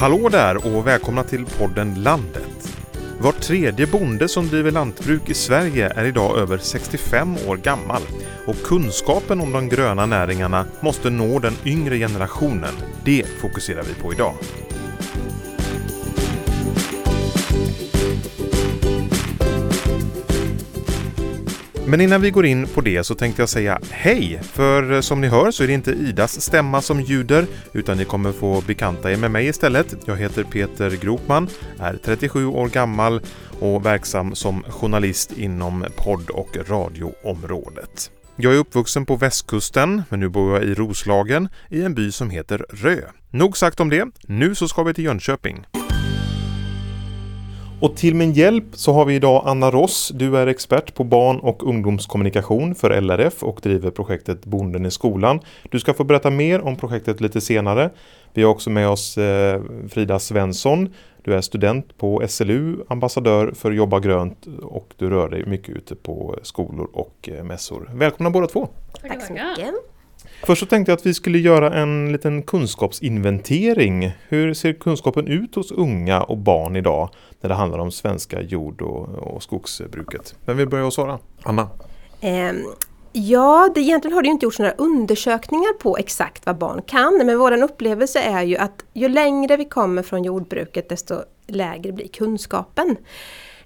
Hallå där och välkomna till podden Landet. Var tredje bonde som driver lantbruk i Sverige är idag över 65 år gammal och kunskapen om de gröna näringarna måste nå den yngre generationen. Det fokuserar vi på idag. Men innan vi går in på det så tänkte jag säga hej! För eh, som ni hör så är det inte Idas stämma som ljuder utan ni kommer få bekanta er med mig istället. Jag heter Peter Gropman, är 37 år gammal och verksam som journalist inom podd och radioområdet. Jag är uppvuxen på västkusten, men nu bor jag i Roslagen i en by som heter Rö. Nog sagt om det, nu så ska vi till Jönköping. Och till min hjälp så har vi idag Anna Ross. Du är expert på barn och ungdomskommunikation för LRF och driver projektet Bonden i skolan. Du ska få berätta mer om projektet lite senare. Vi har också med oss eh, Frida Svensson. Du är student på SLU, ambassadör för Jobba grönt och du rör dig mycket ute på skolor och eh, mässor. Välkomna båda två! Tack så mycket! Först så tänkte jag att vi skulle göra en liten kunskapsinventering. Hur ser kunskapen ut hos unga och barn idag när det handlar om svenska jord och, och skogsbruket? Vem vill börja svara? Anna? Um. ja, det, egentligen har det inte gjorts några undersökningar på exakt vad barn kan. Men vår upplevelse är ju att ju längre vi kommer från jordbruket desto lägre blir kunskapen.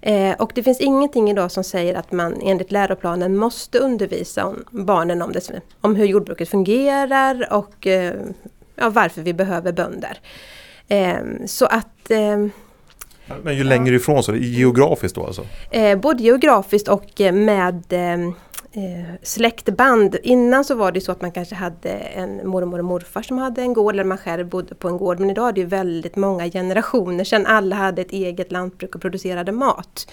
Eh, och det finns ingenting idag som säger att man enligt läroplanen måste undervisa om barnen om, det, om hur jordbruket fungerar och eh, ja, varför vi behöver bönder. Eh, så att eh, men ju längre ifrån så, geografiskt då alltså? Eh, både geografiskt och med eh, släktband. Innan så var det så att man kanske hade en mormor och morfar som hade en gård eller man själv bodde på en gård. Men idag är det ju väldigt många generationer sedan alla hade ett eget lantbruk och producerade mat.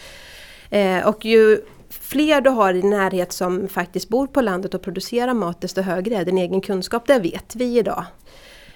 Eh, och ju fler du har i närhet som faktiskt bor på landet och producerar mat desto högre är din egen kunskap. Det vet vi idag.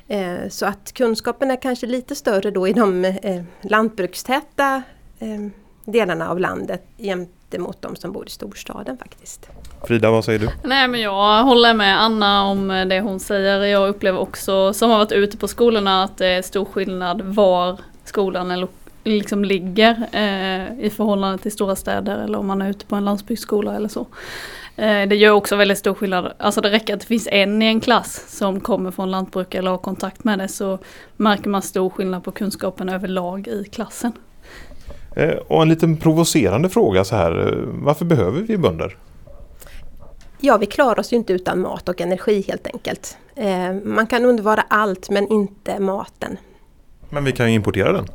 Eh, så att kunskapen är kanske lite större då i de eh, lantbrukstäta eh, delarna av landet gentemot de som bor i storstaden faktiskt. Frida, vad säger du? Nej men jag håller med Anna om det hon säger. Jag upplever också, som har varit ute på skolorna, att det är stor skillnad var skolan liksom ligger eh, i förhållande till stora städer eller om man är ute på en landsbygdsskola eller så. Eh, det gör också väldigt stor skillnad. Alltså det räcker att det finns en i en klass som kommer från lantbruk eller har kontakt med det så märker man stor skillnad på kunskapen överlag i klassen. Eh, och en liten provocerande fråga så här. Eh, varför behöver vi bönder? Ja, vi klarar oss ju inte utan mat och energi helt enkelt. Man kan undvara allt men inte maten. Men vi kan ju importera den.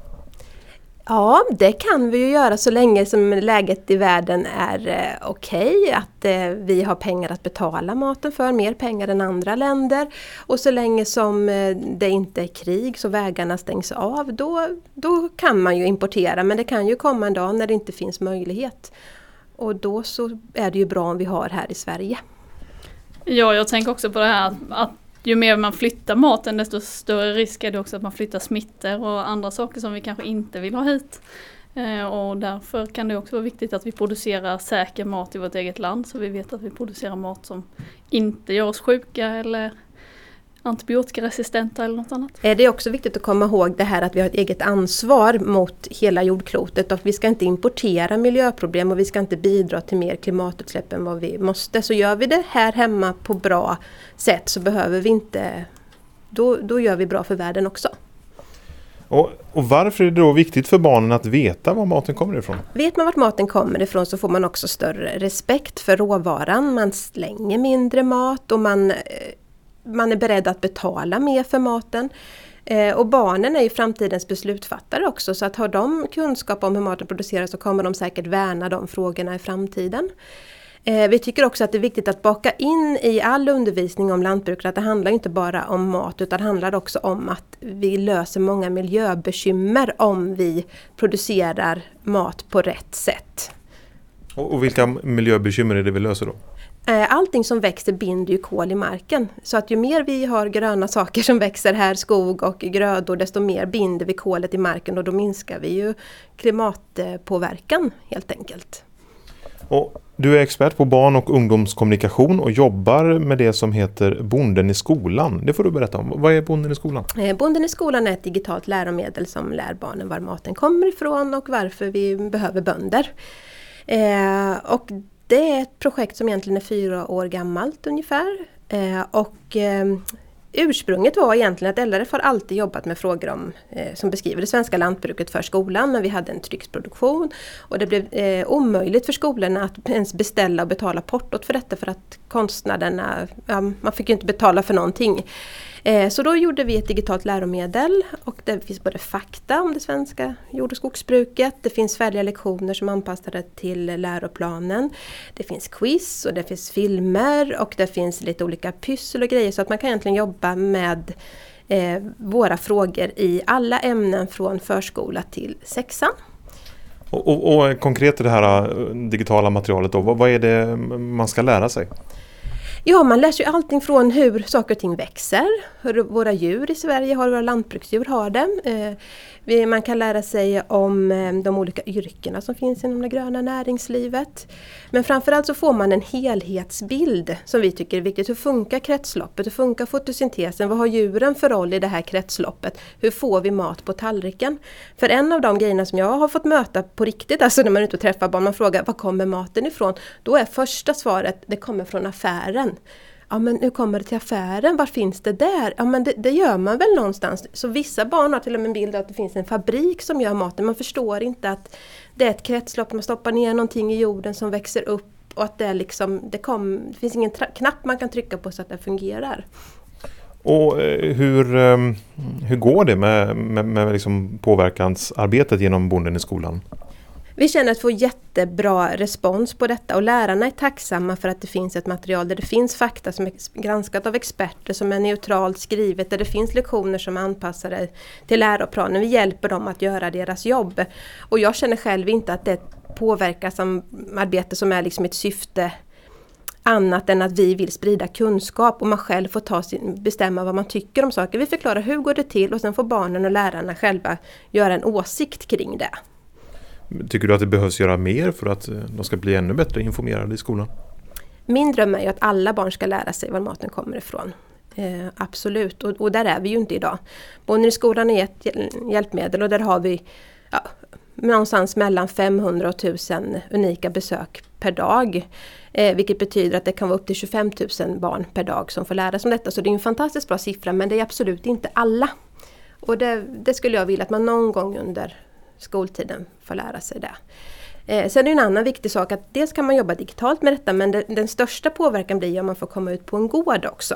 Ja, det kan vi ju göra så länge som läget i världen är eh, okej, okay, att eh, vi har pengar att betala maten för, mer pengar än andra länder. Och så länge som eh, det inte är krig så vägarna stängs av, då, då kan man ju importera. Men det kan ju komma en dag när det inte finns möjlighet. Och då så är det ju bra om vi har här i Sverige. Ja, jag tänker också på det här att ju mer man flyttar maten desto större risk är det också att man flyttar smittor och andra saker som vi kanske inte vill ha hit. Eh, och därför kan det också vara viktigt att vi producerar säker mat i vårt eget land så vi vet att vi producerar mat som inte gör oss sjuka eller antibiotikaresistenta eller något annat. Eh, det är också viktigt att komma ihåg det här att vi har ett eget ansvar mot hela jordklotet och vi ska inte importera miljöproblem och vi ska inte bidra till mer klimatutsläpp än vad vi måste. Så gör vi det här hemma på bra sätt så behöver vi inte, då, då gör vi bra för världen också. Och, och, varför är det då viktigt för barnen att veta var maten kommer ifrån? Vet man vart maten kommer ifrån så får man också större respekt för råvaran. Man slänger mindre mat och man eh, man är beredd att betala mer för maten. Eh, och barnen är ju framtidens beslutsfattare också så att har de kunskap om hur maten produceras så kommer de säkert värna de frågorna i framtiden. Eh, vi tycker också att det är viktigt att baka in i all undervisning om lantbruk att det handlar inte bara om mat utan det handlar också om att vi löser många miljöbekymmer om vi producerar mat på rätt sätt. Och vilka miljöbekymmer är det vi löser då? Eh, allting som växer binder ju kol i marken. Så att ju mer vi har gröna saker som växer här, skog och grödor, desto mer binder vi kolet i marken och då minskar vi ju klimatpåverkan helt enkelt. Och du är expert på barn och ungdomskommunikation och jobbar med det som heter Bonden i skolan. Det får du berätta om. Vad är Bonden i skolan? Eh, Bonden i skolan är ett digitalt läromedel som lär barnen var maten kommer ifrån och varför vi behöver bönder. Eh, och det är ett projekt som egentligen är fyra år gammalt ungefär. Eh, och eh, Ursprunget var egentligen att LRF har alltid jobbat med frågor om, eh, som beskriver det svenska lantbruket för skolan, men vi hade en trycksproduktion och det blev eh, omöjligt för skolorna att ens beställa och betala portot för detta för att konstnaderna, ja, man fick ju inte betala för någonting. Eh, så då gjorde vi ett digitalt läromedel och det finns både fakta om det svenska jord och skogsbruket, det finns färdiga lektioner som är anpassade till läroplanen. Det finns quiz och det finns filmer och det finns lite olika pyssel och grejer så att man kan egentligen jobba med eh, våra frågor i alla ämnen från förskola till sexan. Och, och, och konkret i det här eh, digitala materialet då, vad, vad är det man ska lära sig? Ja, man lär sig allting från hur saker och ting växer, hur våra djur i Sverige har, våra lantbruksdjur har det. Eh, man kan lära sig om eh, de olika yrkena som finns inom det gröna näringslivet. Men framförallt så får man en helhetsbild som vi tycker är viktigt. Hur funkar kretsloppet? Hur funkar fotosyntesen? Vad har djuren för roll i det här kretsloppet? Hur får vi mat på tallriken? För en av de grejerna som jag har fått möta på riktigt, alltså när man är ute och träffar barn, man frågar var kommer maten ifrån? Då är första svaret, det kommer från affären ja men nu kommer det till affären, var finns det där? Ja men det, det, gör man väl någonstans. Så vissa barn har till och med en bild av att det finns en fabrik som gör maten. Man förstår inte att det är ett kretslopp, man stoppar ner någonting i jorden som växer upp och att det, liksom, det, kom, det finns ingen knapp man kan trycka på så att det fungerar. Och eh, hur, ehm, hur går det med, med, med liksom påverkansarbetet genom Bonden i skolan? Vi känner att vi får jättebra respons på detta och lärarna är tacksamma för att det finns ett material där det finns fakta som är granskat av experter, som är neutralt skrivet, där det finns lektioner som är anpassade till läroplanen. Vi hjälper dem att göra deras jobb. Och jag känner själv inte att det påverkar samarbete som är liksom ett syfte annat än att vi vill sprida kunskap och man själv får ta sin, bestämma vad man tycker om saker. Vi förklarar hur går det till och sen får barnen och lärarna själva göra en åsikt kring det. Tycker du att det behövs göra mer för att eh, de ska bli ännu bättre informerade i skolan? Min dröm är ju att alla barn ska lära sig var maten kommer ifrån. Eh, absolut, och, och, där är vi ju inte idag. Bonden i skolan är ett hjälpmedel och där har vi ja, någonstans mellan 500 och 1000 unika besök per dag. Eh, vilket betyder att det kan vara upp till 25 000 barn per dag som får lära sig om detta. Så det är en fantastiskt bra siffra men det är absolut inte alla. Och det, det skulle jag vilja att man någon gång under skoltiden får lära sig det. Eh, sen är det en annan viktig sak att dels kan man jobba digitalt med detta men det, den största påverkan blir om man får komma ut på en gård också.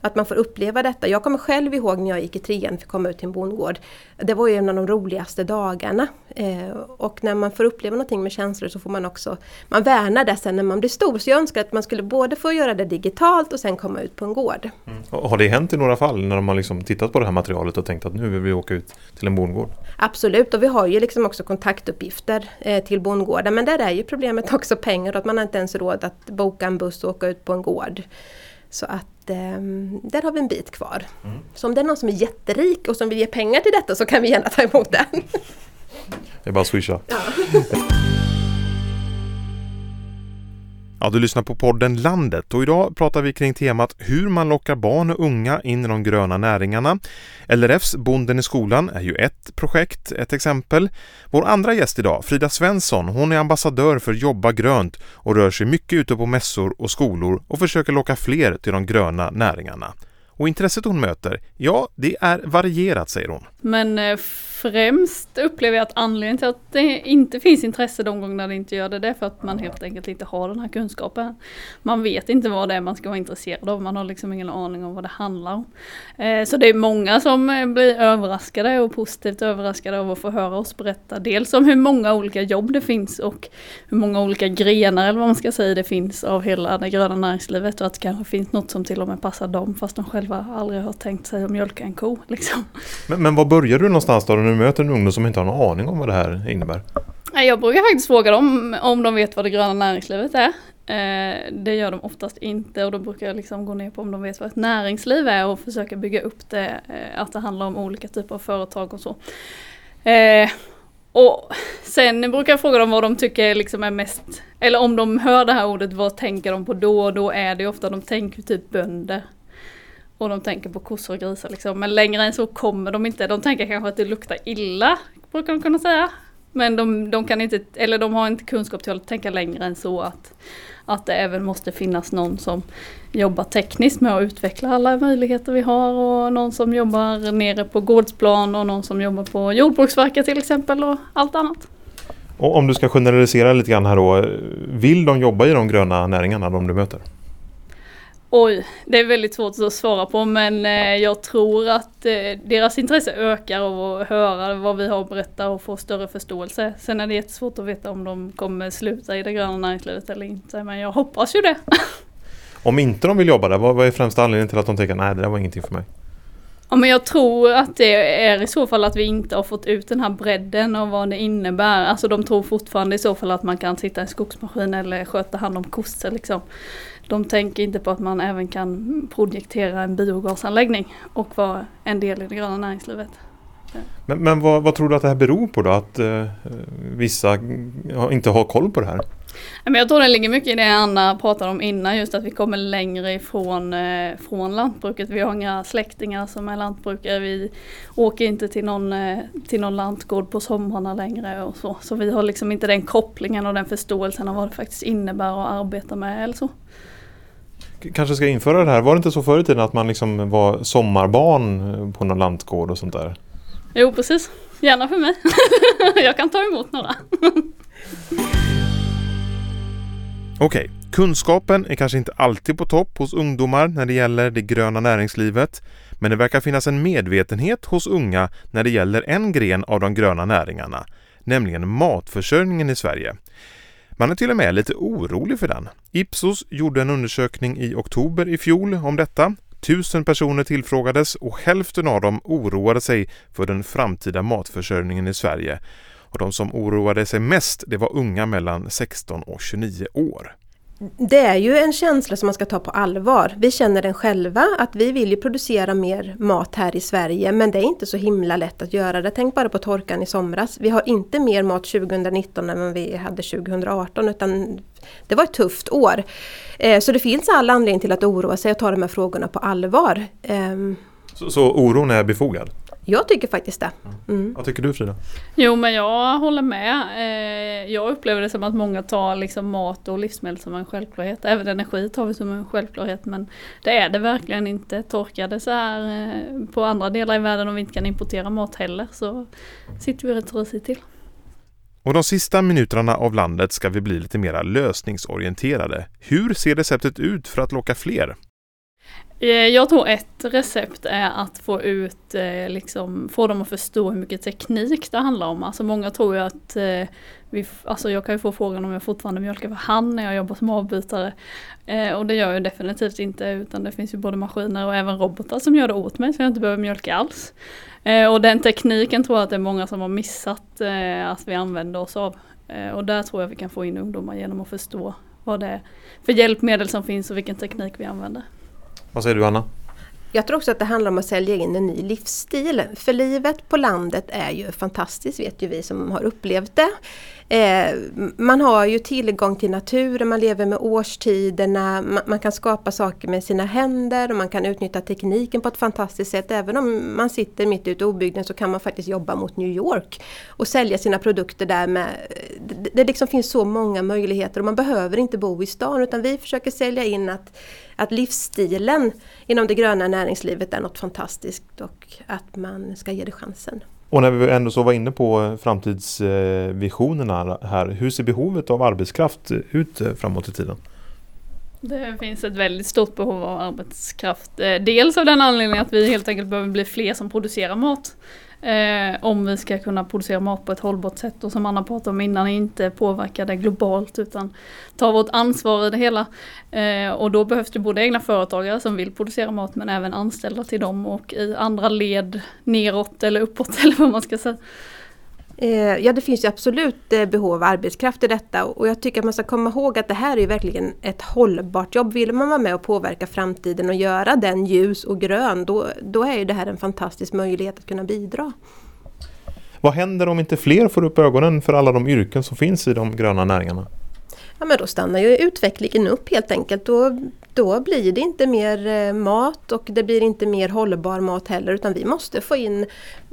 Att man får uppleva detta. Jag kommer själv ihåg när jag gick i trean fick komma ut till en bondgård. Det var ju en av de roligaste dagarna. Eh, och när man får uppleva någonting med känslor så får man också, man värnar det sen när man blir stor. Så jag önskar att man skulle både få göra det digitalt och sen komma ut på en gård. Mm. Har det hänt i några fall när de har liksom tittat på det här materialet och tänkt att nu vill vi åka ut till en bondgård? Absolut, och vi har ju liksom också kontaktuppgifter eh, till bondgårdar. Men där är ju problemet också pengar och att man inte ens råd att boka en buss och åka ut på en gård. Så att eh, där har vi en bit kvar. Mm. Så om det är någon som är jätterik och som vill ge pengar till detta så kan vi gärna ta emot den. Det är bara att swisha. Ja. Ja, du lyssnar på podden Landet och idag pratar vi kring temat hur man lockar barn och unga in i de gröna näringarna. LRFs Bonden i skolan är ju ett projekt, ett exempel. Vår andra gäst idag, Frida Svensson, hon är ambassadör för Jobba grönt och rör sig mycket ute på mässor och skolor och försöker locka fler till de gröna näringarna. Och intresset hon möter, ja, det är varierat säger hon. Men eh, främst upplever jag att anledningen till att det inte finns intresse de gånger det inte gör det, det är för att man helt enkelt inte har den här kunskapen. Man vet inte vad det är man ska vara intresserad av, man har liksom ingen aning om vad det handlar om. Eh, så det är många som eh, blir överraskade och positivt överraskade av att få höra oss berätta dels om hur många olika jobb det finns och hur många olika grenar eller vad man ska säga det finns av hela det gröna näringslivet och att det kanske finns något som till och med passar dem fast de själva aldrig har tänkt sig att mjölka en ko. Liksom. Men, men var börjar du någonstans då? när du möter en ungdom som inte har någon aning om vad det här innebär? Jag brukar faktiskt fråga dem om de vet vad det gröna näringslivet är. Eh, det gör de oftast inte och då brukar jag liksom gå ner på om de vet vad ett näringsliv är och försöka bygga upp det, eh, att det handlar om olika typer av företag och så. Eh, Och sen brukar jag fråga dem vad de tycker liksom är mest, eller om de hör det här ordet, vad tänker de på då? Och då är det ofta, de tänker typ bönder. Och de tänker på kossor och grisar liksom. Men längre än så kommer de inte. De tänker kanske att det luktar illa, brukar de kunna säga. Men de, de kan inte, eller de har inte kunskap till att tänka längre än så att, att det även måste finnas någon som jobbar tekniskt med att utveckla alla möjligheter vi har och någon som jobbar nere på gårdsplan och någon som jobbar på Jordbruksverket till exempel och allt annat. Och om du ska generalisera lite grann här då, vill de jobba i de gröna näringarna de du möter? Oj, det är väldigt svårt att svara på men eh, jag tror att eh, deras intresse ökar av att höra vad vi har att berätta och få större förståelse. Sen är det jättesvårt att veta om de kommer sluta i det gröna näringslivet eller inte men jag hoppas ju det. Om inte de vill jobba där, vad är främsta anledningen till att de tänker nej det där var ingenting för mig? Ja men jag tror att det är i så fall att vi inte har fått ut den här bredden av vad det innebär. Alltså de tror fortfarande i så fall att man kan sitta i en skogsmaskin eller sköta hand om kossor liksom. De tänker inte på att man även kan projektera en biogasanläggning och vara en del i det gröna näringslivet. Men, men vad, vad, tror du att det här beror på då? Att eh, vissa inte har koll på det här? Jag tror det ligger mycket i det Anna pratade om innan, just att vi kommer längre ifrån eh, från lantbruket. Vi har inga släktingar som är lantbrukare. Vi åker inte till någon, eh, till någon lantgård på somrarna längre och så. Så vi har liksom inte den kopplingen och den förståelsen av vad det faktiskt innebär att arbeta med eller så kanske ska införa det här. Var det inte så förr i tiden att man liksom var sommarbarn på någon lantgård och sånt där? Jo, precis. Gärna för mig. Jag kan ta emot några. Okej, kunskapen är kanske inte alltid på topp hos ungdomar när det gäller det gröna näringslivet. Men det verkar finnas en medvetenhet hos unga när det gäller en gren av de gröna näringarna, nämligen matförsörjningen i Sverige. Man är till och med lite orolig för den. Ipsos gjorde en undersökning i oktober i fjol om detta. Tusen personer tillfrågades och hälften av dem oroade sig för den framtida matförsörjningen i Sverige. Och de som oroade sig mest det var unga mellan 16 och 29 år. Det är ju en känsla som man ska ta på allvar. Vi känner den själva att vi vill ju producera mer mat här i Sverige men det är inte så himla lätt att göra det. Tänk bara på torkan i somras. Vi har inte mer mat 2019 än vad vi hade 2018 utan det var ett tufft år. Eh, så det finns all anledning till att oroa sig och ta de här frågorna på allvar. Ehm. Så, så oron är befogad? Jag tycker faktiskt det. Mm. Vad tycker du Frida? Jo men jag håller med. Eh, jag upplever det som att många tar liksom mat och livsmedel som en självklarhet. Även energi tar vi som en självklarhet men det är det verkligen inte. Torkade så här eh, på andra delar i världen och vi inte kan importera mat heller så sitter vi rätt risigt till. Och de sista minuterna av landet ska vi bli lite mer lösningsorienterade. Hur ser receptet ut för att locka fler? Eh, jag tror ett recept är att få ut, eh, liksom, få dem att förstå hur mycket teknik det handlar om. Alltså många tror ju att, eh, vi, alltså jag kan ju få frågan om jag fortfarande mjölkar för hand när jag jobbar som avbytare. och det gör jag definitivt inte utan det finns ju både maskiner och även robotar som gör det åt mig så jag inte behöver mjölka alls. och den tekniken tror jag att det är många som har missat att vi använder oss av. och där tror jag vi kan få in ungdomar genom att förstå vad det är för hjälpmedel som finns och vilken teknik vi använder. Vad säger du Anna? Jag tror också att det handlar om att sälja in en ny livsstil. För livet på landet är ju fantastiskt, vet ju vi som har upplevt det. Eh, man har ju tillgång till naturen, man lever med årstiderna, man, man, kan skapa saker med sina händer och man kan utnyttja tekniken på ett fantastiskt sätt. Även om man sitter mitt ute i obygden så kan man faktiskt jobba mot New York och sälja sina produkter där med. Det, det liksom finns så många möjligheter och man behöver inte bo i stan utan vi försöker sälja in att, att livsstilen inom det gröna näringslivet är något fantastiskt och att man ska ge det chansen. Och när vi ändå så var inne på framtidsvisionerna här, hur ser behovet av arbetskraft ut framåt i tiden? Det finns ett väldigt stort behov av arbetskraft. Eh, dels av den anledningen att vi helt enkelt behöver bli fler som producerar mat. Eh, om vi ska kunna producera mat på ett hållbart sätt och som Anna pratade om innan inte påverka det globalt utan ta vårt ansvar i det hela. Eh, och då behövs det både egna företagare som vill producera mat men även anställda till dem och i andra led neråt eller uppåt eller vad man ska säga. Eh, ja det finns ju absolut eh, behov av arbetskraft i detta och jag tycker att man ska komma ihåg att det här är verkligen ett hållbart jobb. Vill man vara med och påverka framtiden och göra den ljus och grön då, då är det här en fantastisk möjlighet att kunna bidra. Vad händer om inte fler får upp ögonen för alla de yrken som finns i de gröna näringarna? Ja men då stannar ju utvecklingen upp helt enkelt. Då, då blir det inte mer eh, mat och det blir inte mer hållbar mat heller utan vi måste få in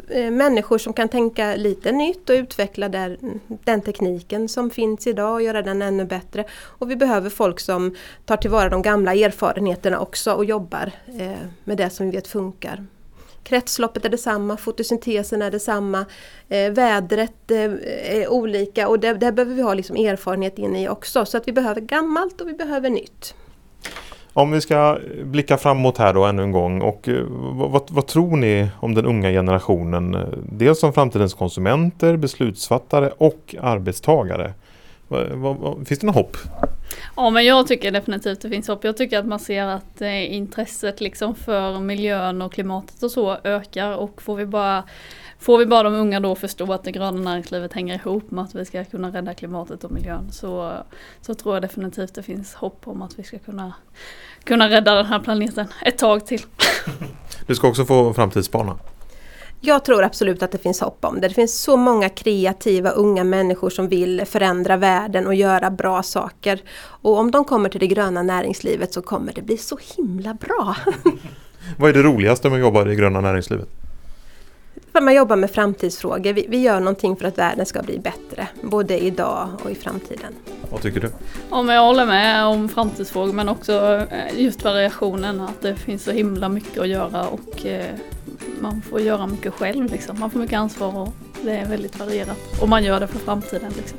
eh, människor som kan tänka lite nytt och utveckla där, mm, den tekniken som finns idag och göra den ännu bättre. Och vi behöver folk som tar tillvara de gamla erfarenheterna också och jobbar eh, med det som vi vet funkar. Kretsloppet är detsamma, fotosyntesen är detsamma, eh, vädret eh, är olika och det, behöver vi ha liksom erfarenhet in i också. Så att vi behöver gammalt och vi behöver nytt. Om vi ska blicka framåt här då ännu en gång och eh, vad, vad, tror ni om den unga generationen? Eh, dels som framtidens konsumenter, beslutsfattare och arbetstagare. Finns det något hopp? Ja men jag tycker definitivt det finns hopp. Jag tycker att man ser att eh, intresset liksom för miljön och klimatet och så ökar och får vi bara Får vi bara de unga då förstå att det gröna näringslivet hänger ihop med att vi ska kunna rädda klimatet och miljön så, så tror jag definitivt det finns hopp om att vi ska kunna, kunna rädda den här planeten ett tag till. Du ska också få framtidsspana. Jag tror absolut att det finns hopp om det. Det finns så många kreativa unga människor som vill förändra världen och göra bra saker. Och om de kommer till det gröna näringslivet så kommer det bli så himla bra. Vad är det roligaste med att jobba i det gröna näringslivet? Man jobbar med framtidsfrågor. Vi, vi, gör någonting för att världen ska bli bättre. Både idag och i framtiden. Vad tycker du? Men jag håller med om framtidsfrågor men också eh, just variationen. Att det finns så himla mycket att göra och eh, man får göra mycket själv. Liksom. Man får mycket ansvar och det är väldigt varierat. Och man gör det för framtiden. Liksom.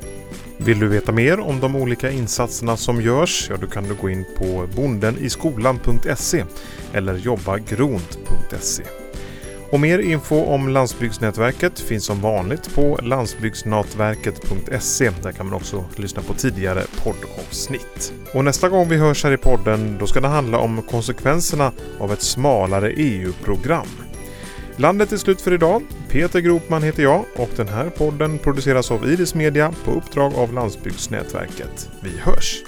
Vill du veta mer om de olika insatserna som görs? Ja, då kan du gå in på bondeniskolan.se eller jobbagront.se. Och mer info om Landsbygdsnätverket finns som vanligt på landsbygdsnätverket.se. Där kan man också lyssna på tidigare poddavsnitt. Och nästa gång vi hörs här i podden då ska det handla om konsekvenserna av ett smalare EU-program. Landet är slut för idag. Peter Gropman heter jag och den här podden produceras av Iris Media på uppdrag av Landsbygdsnätverket. Vi hörs!